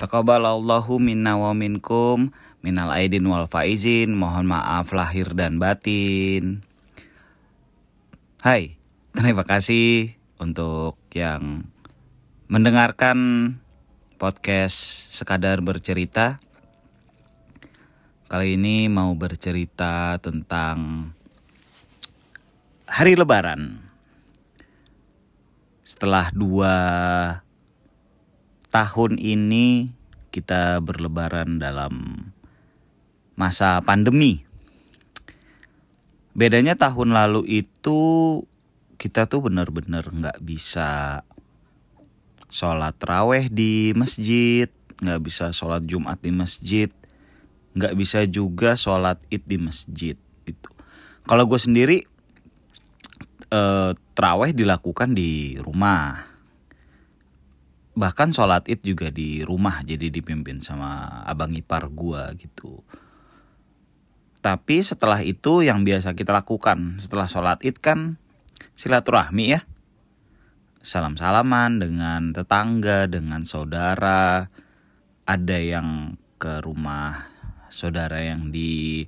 Taqabbalallahu minna wa minkum minal aidin wal faizin. Mohon maaf lahir dan batin. Hai, terima kasih untuk yang mendengarkan podcast sekadar bercerita. Kali ini mau bercerita tentang hari lebaran. Setelah dua tahun ini kita berlebaran dalam masa pandemi. Bedanya tahun lalu itu kita tuh bener-bener nggak bisa sholat raweh di masjid, nggak bisa sholat Jumat di masjid, nggak bisa juga sholat id di masjid itu. Kalau gue sendiri eh, teraweh dilakukan di rumah bahkan sholat id juga di rumah jadi dipimpin sama abang ipar gua gitu. Tapi setelah itu yang biasa kita lakukan setelah sholat id kan silaturahmi ya. Salam salaman dengan tetangga dengan saudara. Ada yang ke rumah saudara yang di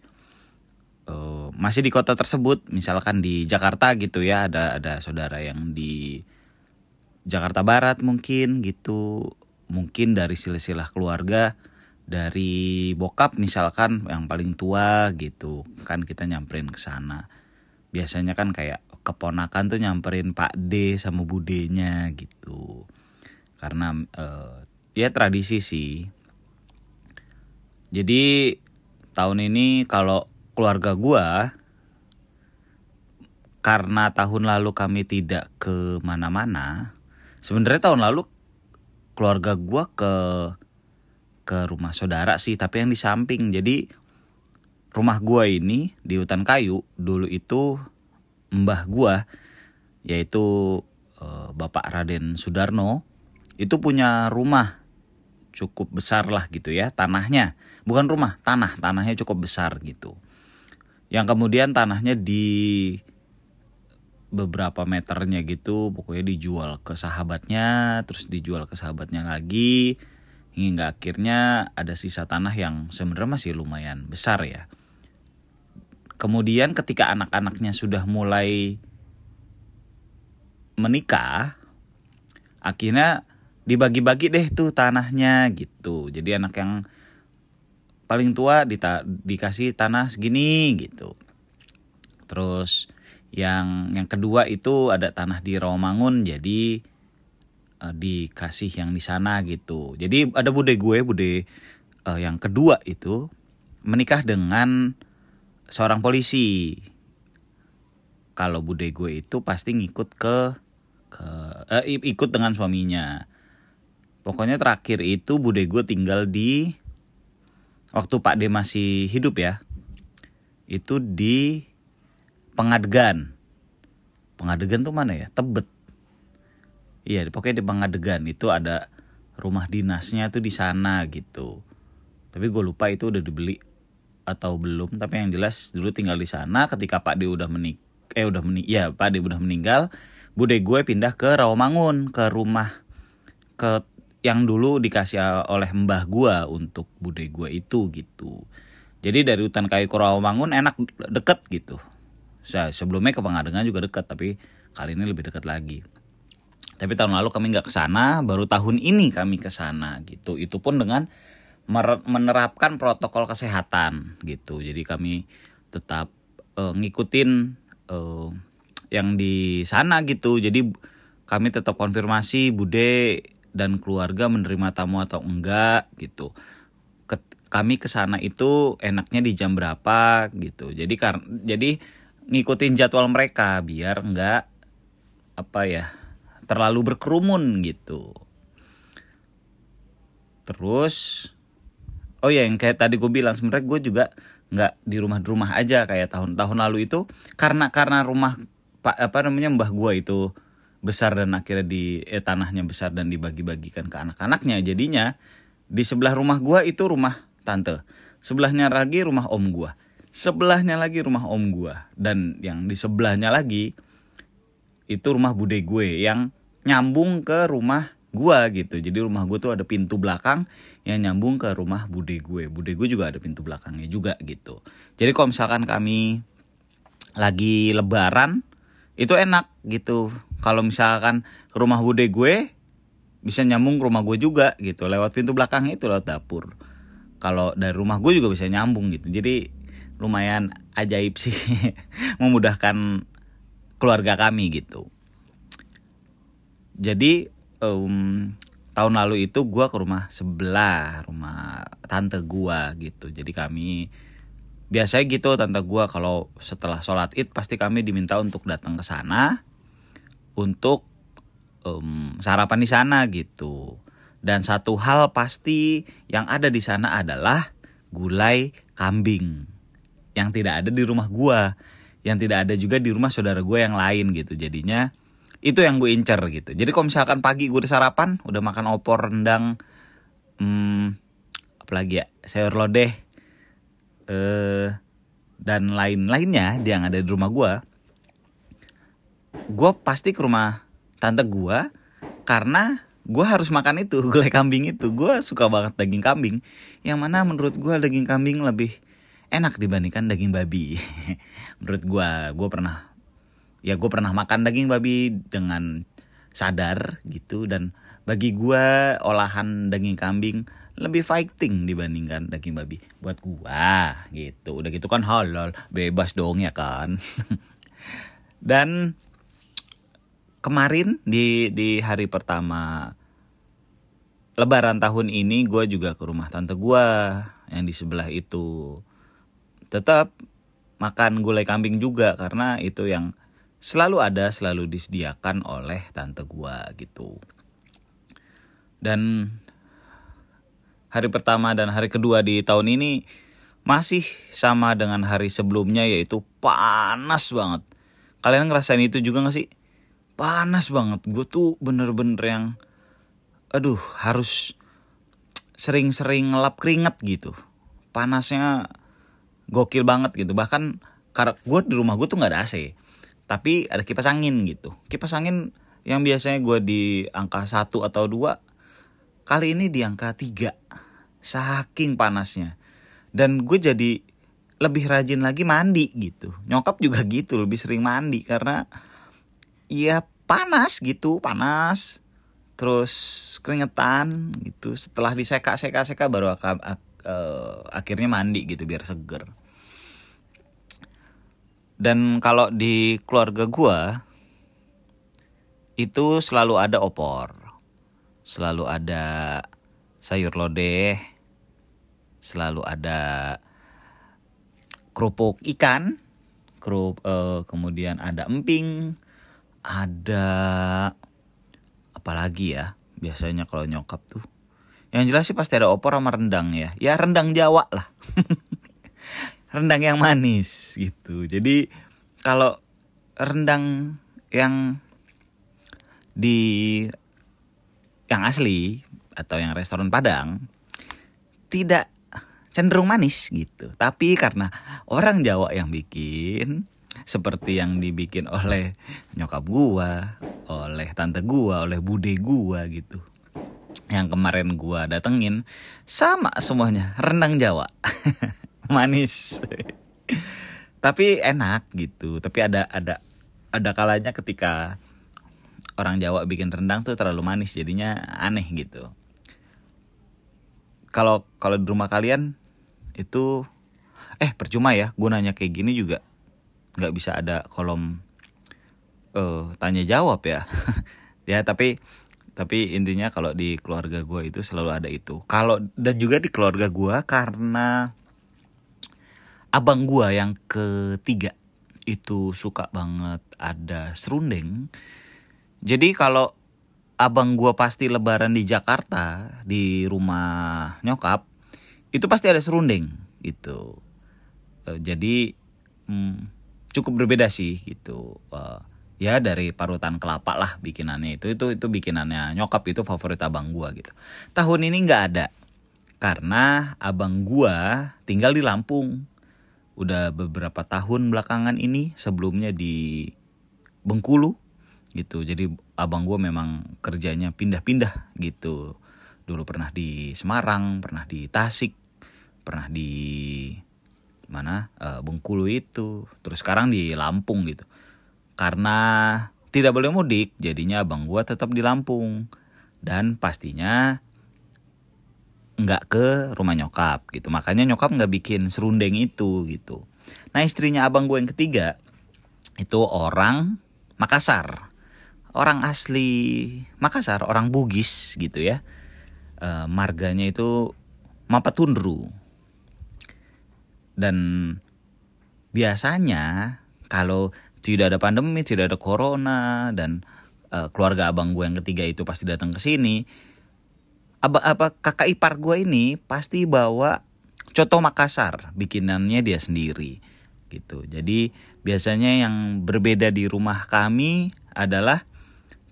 uh, masih di kota tersebut misalkan di Jakarta gitu ya ada ada saudara yang di Jakarta Barat mungkin gitu. Mungkin dari silsilah keluarga dari bokap misalkan yang paling tua gitu kan kita nyamperin ke sana. Biasanya kan kayak keponakan tuh nyamperin Pak D sama budenya gitu. Karena uh, ya tradisi sih. Jadi tahun ini kalau keluarga gua karena tahun lalu kami tidak ke mana-mana sebenarnya tahun lalu keluarga gue ke ke rumah saudara sih tapi yang di samping. Jadi rumah gue ini di hutan kayu dulu itu mbah gue yaitu uh, bapak Raden Sudarno itu punya rumah cukup besar lah gitu ya tanahnya. Bukan rumah tanah tanahnya cukup besar gitu. Yang kemudian tanahnya di beberapa meternya gitu pokoknya dijual ke sahabatnya terus dijual ke sahabatnya lagi hingga akhirnya ada sisa tanah yang sebenarnya masih lumayan besar ya. Kemudian ketika anak-anaknya sudah mulai menikah akhirnya dibagi-bagi deh tuh tanahnya gitu. Jadi anak yang paling tua dita dikasih tanah segini gitu. Terus yang yang kedua itu ada tanah di Rawamangun jadi uh, dikasih yang di sana gitu. Jadi ada bude gue, bude uh, yang kedua itu menikah dengan seorang polisi. Kalau bude gue itu pasti ngikut ke ke uh, ikut dengan suaminya. Pokoknya terakhir itu bude gue tinggal di waktu Pak D masih hidup ya. Itu di Pengadegan. Pengadegan tuh mana ya? Tebet. Iya, pokoknya di Pengadegan itu ada rumah dinasnya tuh di sana gitu. Tapi gue lupa itu udah dibeli atau belum. Tapi yang jelas dulu tinggal di sana. Ketika Pak D udah menik, eh udah menik, ya Pak D udah meninggal. Bude gue pindah ke Rawamangun ke rumah ke yang dulu dikasih oleh mbah gue untuk bude gue itu gitu. Jadi dari hutan kayu ke Rawamangun enak deket gitu sebelumnya ke Pangadengan juga dekat tapi kali ini lebih dekat lagi. Tapi tahun lalu kami nggak ke sana baru tahun ini kami ke sana gitu. Itu pun dengan menerapkan protokol kesehatan gitu. Jadi kami tetap uh, ngikutin uh, yang di sana gitu. Jadi kami tetap konfirmasi bude dan keluarga menerima tamu atau enggak gitu. Kami ke sana itu enaknya di jam berapa gitu. Jadi kar jadi ngikutin jadwal mereka biar nggak apa ya terlalu berkerumun gitu. Terus oh ya yang kayak tadi gue bilang sebenarnya gue juga nggak di rumah-rumah aja kayak tahun-tahun lalu itu karena karena rumah pak apa namanya mbah gue itu besar dan akhirnya di eh, tanahnya besar dan dibagi-bagikan ke anak-anaknya. Jadinya di sebelah rumah gue itu rumah tante sebelahnya lagi rumah om gue sebelahnya lagi rumah om gua dan yang di sebelahnya lagi itu rumah bude gue yang nyambung ke rumah gua gitu. Jadi rumah gua tuh ada pintu belakang yang nyambung ke rumah bude gue. Bude gue juga ada pintu belakangnya juga gitu. Jadi kalau misalkan kami lagi lebaran itu enak gitu. Kalau misalkan ke rumah bude gue bisa nyambung ke rumah gue juga gitu lewat pintu belakang itu lewat dapur. Kalau dari rumah gue juga bisa nyambung gitu. Jadi lumayan ajaib sih memudahkan keluarga kami gitu. Jadi um, tahun lalu itu gue ke rumah sebelah rumah tante gue gitu. Jadi kami biasanya gitu tante gue kalau setelah sholat id pasti kami diminta untuk datang ke sana untuk um, sarapan di sana gitu. Dan satu hal pasti yang ada di sana adalah gulai kambing yang tidak ada di rumah gue yang tidak ada juga di rumah saudara gue yang lain gitu. Jadinya itu yang gue incer gitu. Jadi kalau misalkan pagi gue udah sarapan udah makan opor rendang hmm, apalagi ya sayur lodeh eh dan lain-lainnya yang ada di rumah gue gue pasti ke rumah tante gue karena gue harus makan itu gulai kambing itu. Gue suka banget daging kambing. Yang mana menurut gue daging kambing lebih enak dibandingkan daging babi. Menurut gue gue pernah ya gue pernah makan daging babi dengan sadar gitu. Dan bagi gue olahan daging kambing lebih fighting dibandingkan daging babi. Buat gue gitu. Udah gitu kan halal bebas dong ya kan? Dan kemarin di di hari pertama Lebaran tahun ini gue juga ke rumah tante gue yang di sebelah itu tetap makan gulai kambing juga karena itu yang selalu ada, selalu disediakan oleh tante gua gitu. Dan hari pertama dan hari kedua di tahun ini masih sama dengan hari sebelumnya yaitu panas banget. Kalian ngerasain itu juga gak sih? Panas banget. Gue tuh bener-bener yang aduh harus sering-sering ngelap keringet gitu. Panasnya gokil banget gitu. Bahkan karena gue di rumah gue tuh nggak ada AC tapi ada kipas angin gitu. Kipas angin yang biasanya gue di angka satu atau dua kali ini di angka tiga. Saking panasnya. Dan gue jadi lebih rajin lagi mandi gitu. Nyokap juga gitu lebih sering mandi karena ya panas gitu panas. Terus keringetan gitu. Setelah diseka seka seka baru ak ak uh, akhirnya mandi gitu biar seger dan kalau di keluarga gua itu selalu ada opor. Selalu ada sayur lodeh. Selalu ada kerupuk ikan. Kerup, uh, kemudian ada emping, ada apa lagi ya? Biasanya kalau nyokap tuh yang jelas sih pasti ada opor sama rendang ya. Ya rendang Jawa lah. rendang yang manis gitu. Jadi kalau rendang yang di yang asli atau yang restoran Padang tidak cenderung manis gitu. Tapi karena orang Jawa yang bikin seperti yang dibikin oleh nyokap gua, oleh tante gua, oleh bude gua gitu. Yang kemarin gua datengin sama semuanya rendang Jawa. manis. Tapi enak gitu. Tapi ada ada ada kalanya ketika orang Jawa bikin rendang tuh terlalu manis jadinya aneh gitu. Kalau kalau di rumah kalian itu eh percuma ya gunanya kayak gini juga nggak bisa ada kolom uh, tanya jawab ya. Ya tapi tapi intinya kalau di keluarga gue itu selalu ada itu. Kalau dan juga di keluarga gue karena abang gua yang ketiga itu suka banget ada serundeng. Jadi kalau abang gua pasti lebaran di Jakarta di rumah nyokap itu pasti ada serundeng gitu. Uh, jadi hmm, cukup berbeda sih gitu. Uh, ya dari parutan kelapa lah bikinannya itu itu itu bikinannya nyokap itu favorit abang gua gitu. Tahun ini nggak ada karena abang gua tinggal di Lampung udah beberapa tahun belakangan ini sebelumnya di Bengkulu gitu. Jadi abang gue memang kerjanya pindah-pindah gitu. Dulu pernah di Semarang pernah di Tasik pernah di mana uh, Bengkulu itu. Terus sekarang di Lampung gitu. Karena tidak boleh mudik jadinya abang gue tetap di Lampung. Dan pastinya nggak ke rumah nyokap gitu makanya nyokap nggak bikin serundeng itu gitu nah istrinya abang gue yang ketiga itu orang Makassar orang asli Makassar, orang Bugis gitu ya. E, marganya itu Mapatundru. Dan biasanya kalau tidak ada pandemi, tidak ada corona dan e, keluarga abang gue yang ketiga itu pasti datang ke sini. Apa apa kakak ipar gue ini pasti bawa coto Makassar, bikinannya dia sendiri gitu. Jadi biasanya yang berbeda di rumah kami adalah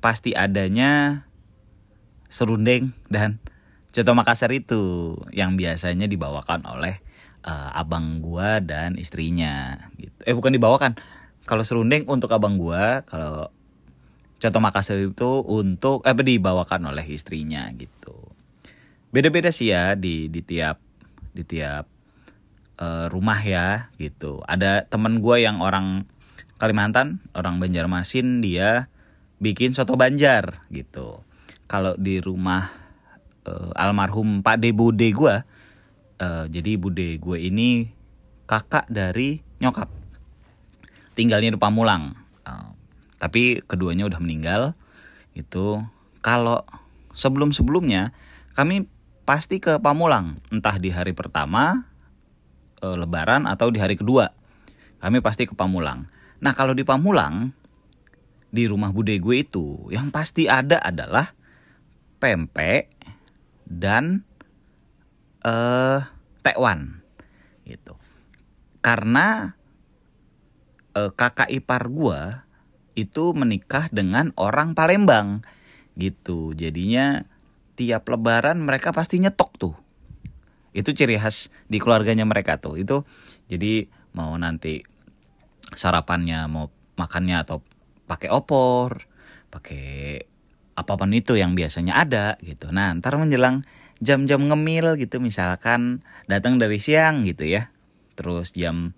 pasti adanya serundeng dan coto Makassar itu yang biasanya dibawakan oleh uh, abang gua dan istrinya gitu. Eh bukan dibawakan. Kalau serundeng untuk abang gua, kalau coto Makassar itu untuk eh dibawakan oleh istrinya gitu. Beda-beda sih ya di di tiap di tiap uh, rumah ya gitu. Ada temen gua yang orang Kalimantan, orang Banjarmasin dia bikin soto Banjar gitu. Kalau di rumah uh, almarhum Pak De Bude gue, uh, jadi Bude gue ini kakak dari nyokap. Tinggalnya di Pamulang. Uh, tapi keduanya udah meninggal. Itu kalau sebelum-sebelumnya kami pasti ke Pamulang, entah di hari pertama uh, lebaran atau di hari kedua. Kami pasti ke Pamulang. Nah, kalau di Pamulang di rumah bude gue itu yang pasti ada adalah pempek dan uh, tekwan gitu karena uh, kakak ipar gue itu menikah dengan orang Palembang gitu jadinya tiap lebaran mereka pasti nyetok tuh itu ciri khas di keluarganya mereka tuh itu jadi mau nanti sarapannya mau makannya atau pakai opor, pakai apa pun itu yang biasanya ada gitu. Nah, ntar menjelang jam-jam ngemil gitu, misalkan datang dari siang gitu ya, terus jam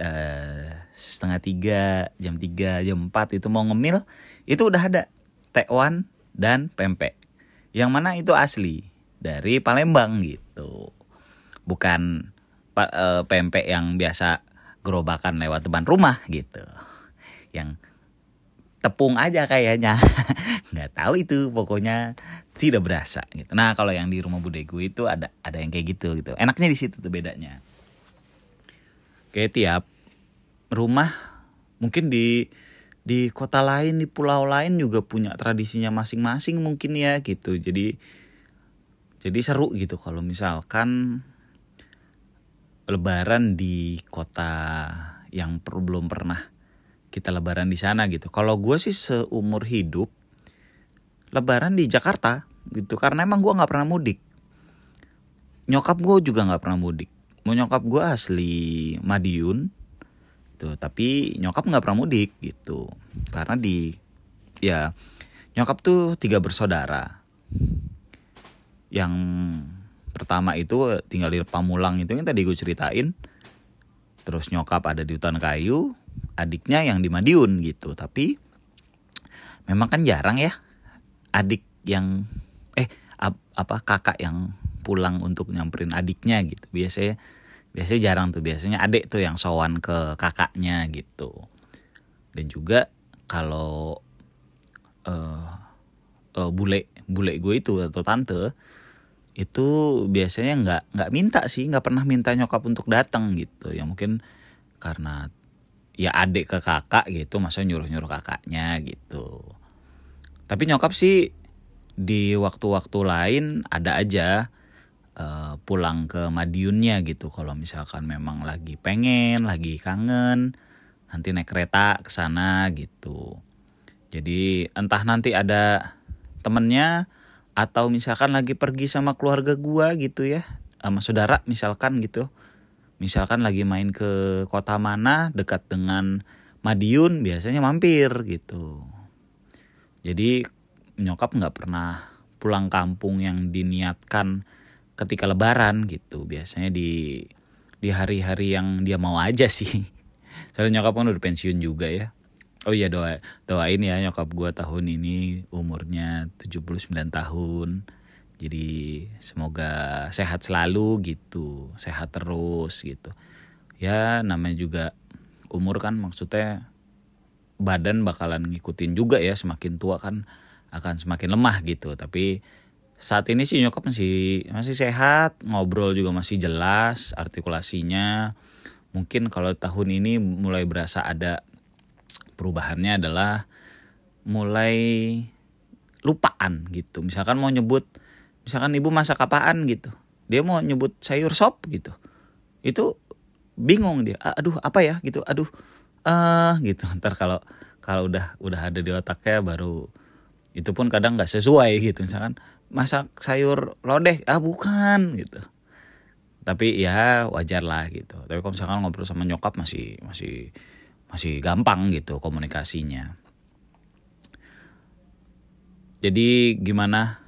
uh, setengah tiga, jam tiga, jam empat itu mau ngemil, itu udah ada tekwan dan pempek. Yang mana itu asli? Dari Palembang gitu. Bukan uh, pempek yang biasa gerobakan lewat depan rumah gitu. Yang tepung aja kayaknya. Nggak tahu itu pokoknya tidak berasa gitu. Nah kalau yang di rumah bude gue itu ada ada yang kayak gitu gitu. Enaknya di situ tuh bedanya. Kayak tiap rumah mungkin di di kota lain di pulau lain juga punya tradisinya masing-masing mungkin ya gitu jadi jadi seru gitu kalau misalkan lebaran di kota yang belum pernah kita lebaran di sana gitu. Kalau gue sih seumur hidup lebaran di Jakarta gitu karena emang gue nggak pernah mudik. Nyokap gue juga nggak pernah mudik. Mau nyokap gue asli Madiun tuh tapi nyokap nggak pernah mudik gitu. Karena di ya nyokap tuh tiga bersaudara. Yang pertama itu tinggal di Pamulang itu yang tadi gue ceritain. Terus nyokap ada di hutan kayu adiknya yang di Madiun gitu. Tapi memang kan jarang ya adik yang eh ap, apa kakak yang pulang untuk nyamperin adiknya gitu. Biasanya biasanya jarang tuh biasanya adik tuh yang sowan ke kakaknya gitu. Dan juga kalau uh, uh, bule bule gue itu atau tante itu biasanya nggak nggak minta sih nggak pernah minta nyokap untuk datang gitu. Ya mungkin karena ya adik ke kakak gitu masa nyuruh-nyuruh kakaknya gitu. Tapi nyokap sih di waktu-waktu lain ada aja uh, pulang ke Madiunnya gitu. Kalau misalkan memang lagi pengen lagi kangen nanti naik kereta ke sana gitu. Jadi entah nanti ada temennya atau misalkan lagi pergi sama keluarga gua gitu ya sama saudara misalkan gitu. Misalkan lagi main ke kota mana dekat dengan Madiun biasanya mampir gitu. Jadi nyokap nggak pernah pulang kampung yang diniatkan ketika lebaran gitu. Biasanya di di hari-hari yang dia mau aja sih. Soalnya nyokap kan udah pensiun juga ya. Oh iya doa doain ya nyokap gue tahun ini umurnya 79 tahun. Jadi semoga sehat selalu gitu sehat terus gitu. Ya namanya juga umur kan maksudnya badan bakalan ngikutin juga ya semakin tua kan akan semakin lemah gitu. Tapi saat ini sih nyokap masih masih sehat ngobrol juga masih jelas artikulasinya. Mungkin kalau tahun ini mulai berasa ada perubahannya adalah mulai lupaan gitu. Misalkan mau nyebut misalkan ibu masak apaan gitu. Dia mau nyebut sayur sop gitu. Itu bingung dia. Aduh apa ya? gitu. Aduh uh, gitu. Ntar kalau kalau udah udah ada di otaknya baru itu pun kadang nggak sesuai gitu. Misalkan masak sayur lodeh. Ah bukan gitu. Tapi ya wajar lah gitu. Tapi kalau misalkan ngobrol sama nyokap masih masih masih gampang gitu komunikasinya. Jadi gimana?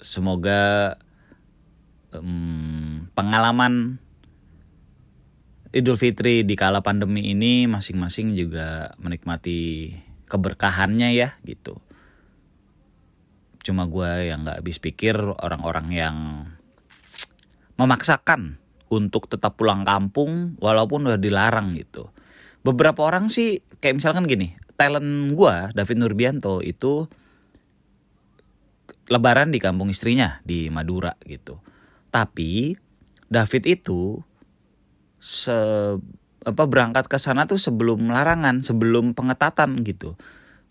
Semoga um, pengalaman Idul Fitri di kala pandemi ini masing-masing juga menikmati keberkahannya ya gitu. Cuma gue yang gak habis pikir orang-orang yang memaksakan untuk tetap pulang kampung walaupun udah dilarang gitu. Beberapa orang sih kayak misalkan gini, talent gue David Nurbianto itu lebaran di kampung istrinya di Madura gitu. Tapi David itu se apa berangkat ke sana tuh sebelum larangan, sebelum pengetatan gitu.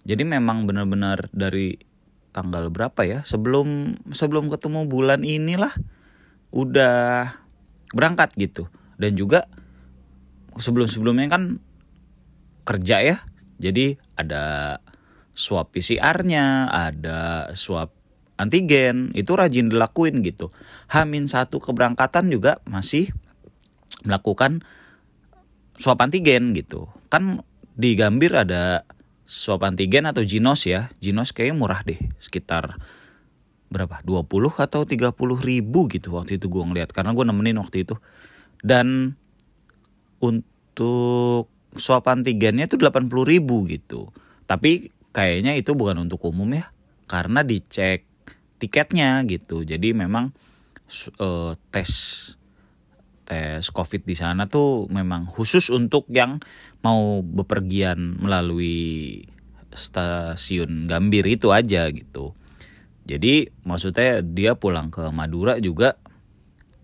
Jadi memang benar-benar dari tanggal berapa ya? Sebelum sebelum ketemu bulan inilah udah berangkat gitu. Dan juga sebelum-sebelumnya kan kerja ya. Jadi ada swab PCR-nya, ada swab antigen, itu rajin dilakuin gitu. Hamin satu keberangkatan juga masih melakukan swab antigen gitu. Kan di Gambir ada swab antigen atau Ginos ya. Ginos kayaknya murah deh, sekitar berapa? 20 atau 30 ribu gitu waktu itu gue ngeliat. Karena gue nemenin waktu itu. Dan untuk swab antigennya itu 80 ribu gitu. Tapi kayaknya itu bukan untuk umum ya. Karena dicek tiketnya gitu. Jadi memang uh, tes tes COVID di sana tuh memang khusus untuk yang mau bepergian melalui stasiun Gambir itu aja gitu. Jadi maksudnya dia pulang ke Madura juga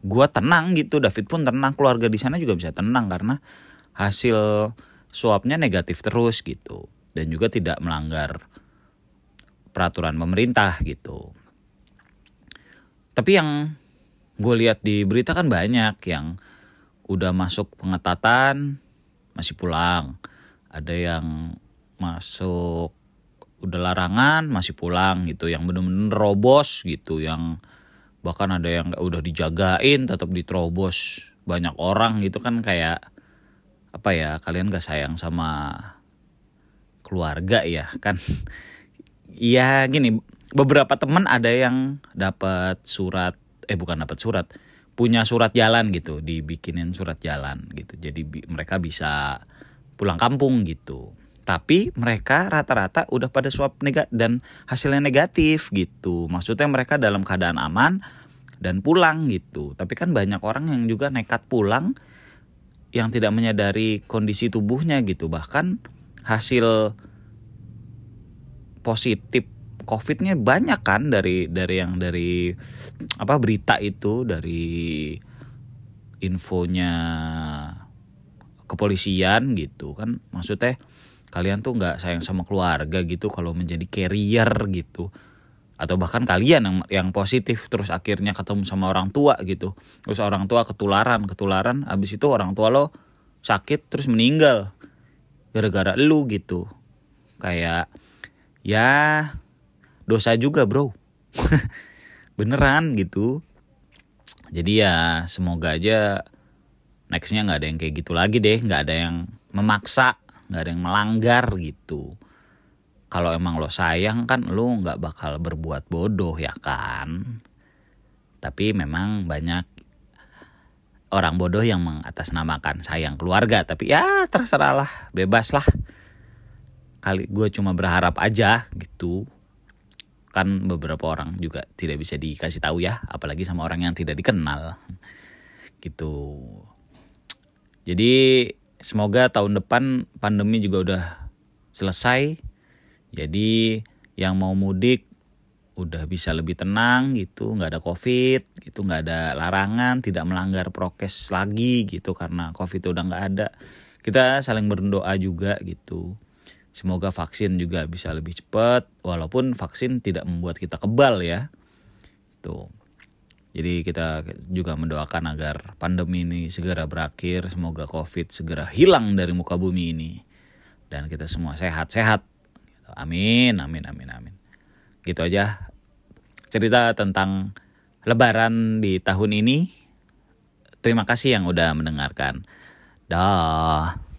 gua tenang gitu, David pun tenang, keluarga di sana juga bisa tenang karena hasil swabnya negatif terus gitu dan juga tidak melanggar peraturan pemerintah gitu. Tapi yang gue lihat di berita kan banyak yang udah masuk pengetatan masih pulang. Ada yang masuk udah larangan masih pulang gitu. Yang bener-bener robos gitu yang bahkan ada yang udah dijagain tetap diterobos. Banyak orang gitu kan kayak apa ya kalian gak sayang sama keluarga ya kan? Iya gini beberapa teman ada yang dapat surat eh bukan dapat surat punya surat jalan gitu dibikinin surat jalan gitu. Jadi bi mereka bisa pulang kampung gitu. Tapi mereka rata-rata udah pada swab negatif dan hasilnya negatif gitu. Maksudnya mereka dalam keadaan aman dan pulang gitu. Tapi kan banyak orang yang juga nekat pulang yang tidak menyadari kondisi tubuhnya gitu. Bahkan hasil positif covidnya banyak kan dari dari yang dari apa berita itu dari infonya kepolisian gitu kan. Maksudnya kalian tuh nggak sayang sama keluarga gitu kalau menjadi carrier gitu. Atau bahkan kalian yang yang positif terus akhirnya ketemu sama orang tua gitu. Terus orang tua ketularan ketularan abis itu orang tua lo sakit terus meninggal gara-gara lu gitu. Kayak ya dosa juga bro. Beneran gitu. Jadi ya semoga aja nextnya nggak ada yang kayak gitu lagi deh. Nggak ada yang memaksa nggak ada yang melanggar gitu. Kalau emang lo sayang kan lo nggak bakal berbuat bodoh ya kan? Tapi memang banyak orang bodoh yang mengatasnamakan sayang keluarga. Tapi ya terserah lah. Bebas lah. Kali gue cuma berharap aja gitu kan beberapa orang juga tidak bisa dikasih tahu ya apalagi sama orang yang tidak dikenal. Gitu. Jadi semoga tahun depan pandemi juga udah selesai. Jadi yang mau mudik udah bisa lebih tenang gitu nggak ada covid gitu nggak ada larangan tidak melanggar prokes lagi gitu karena covid udah nggak ada. Kita saling berdoa juga gitu Semoga vaksin juga bisa lebih cepat walaupun vaksin tidak membuat kita kebal ya. Tuh. Jadi kita juga mendoakan agar pandemi ini segera berakhir, semoga Covid segera hilang dari muka bumi ini dan kita semua sehat-sehat. Amin, amin, amin, amin. Gitu aja cerita tentang lebaran di tahun ini. Terima kasih yang udah mendengarkan. Dah.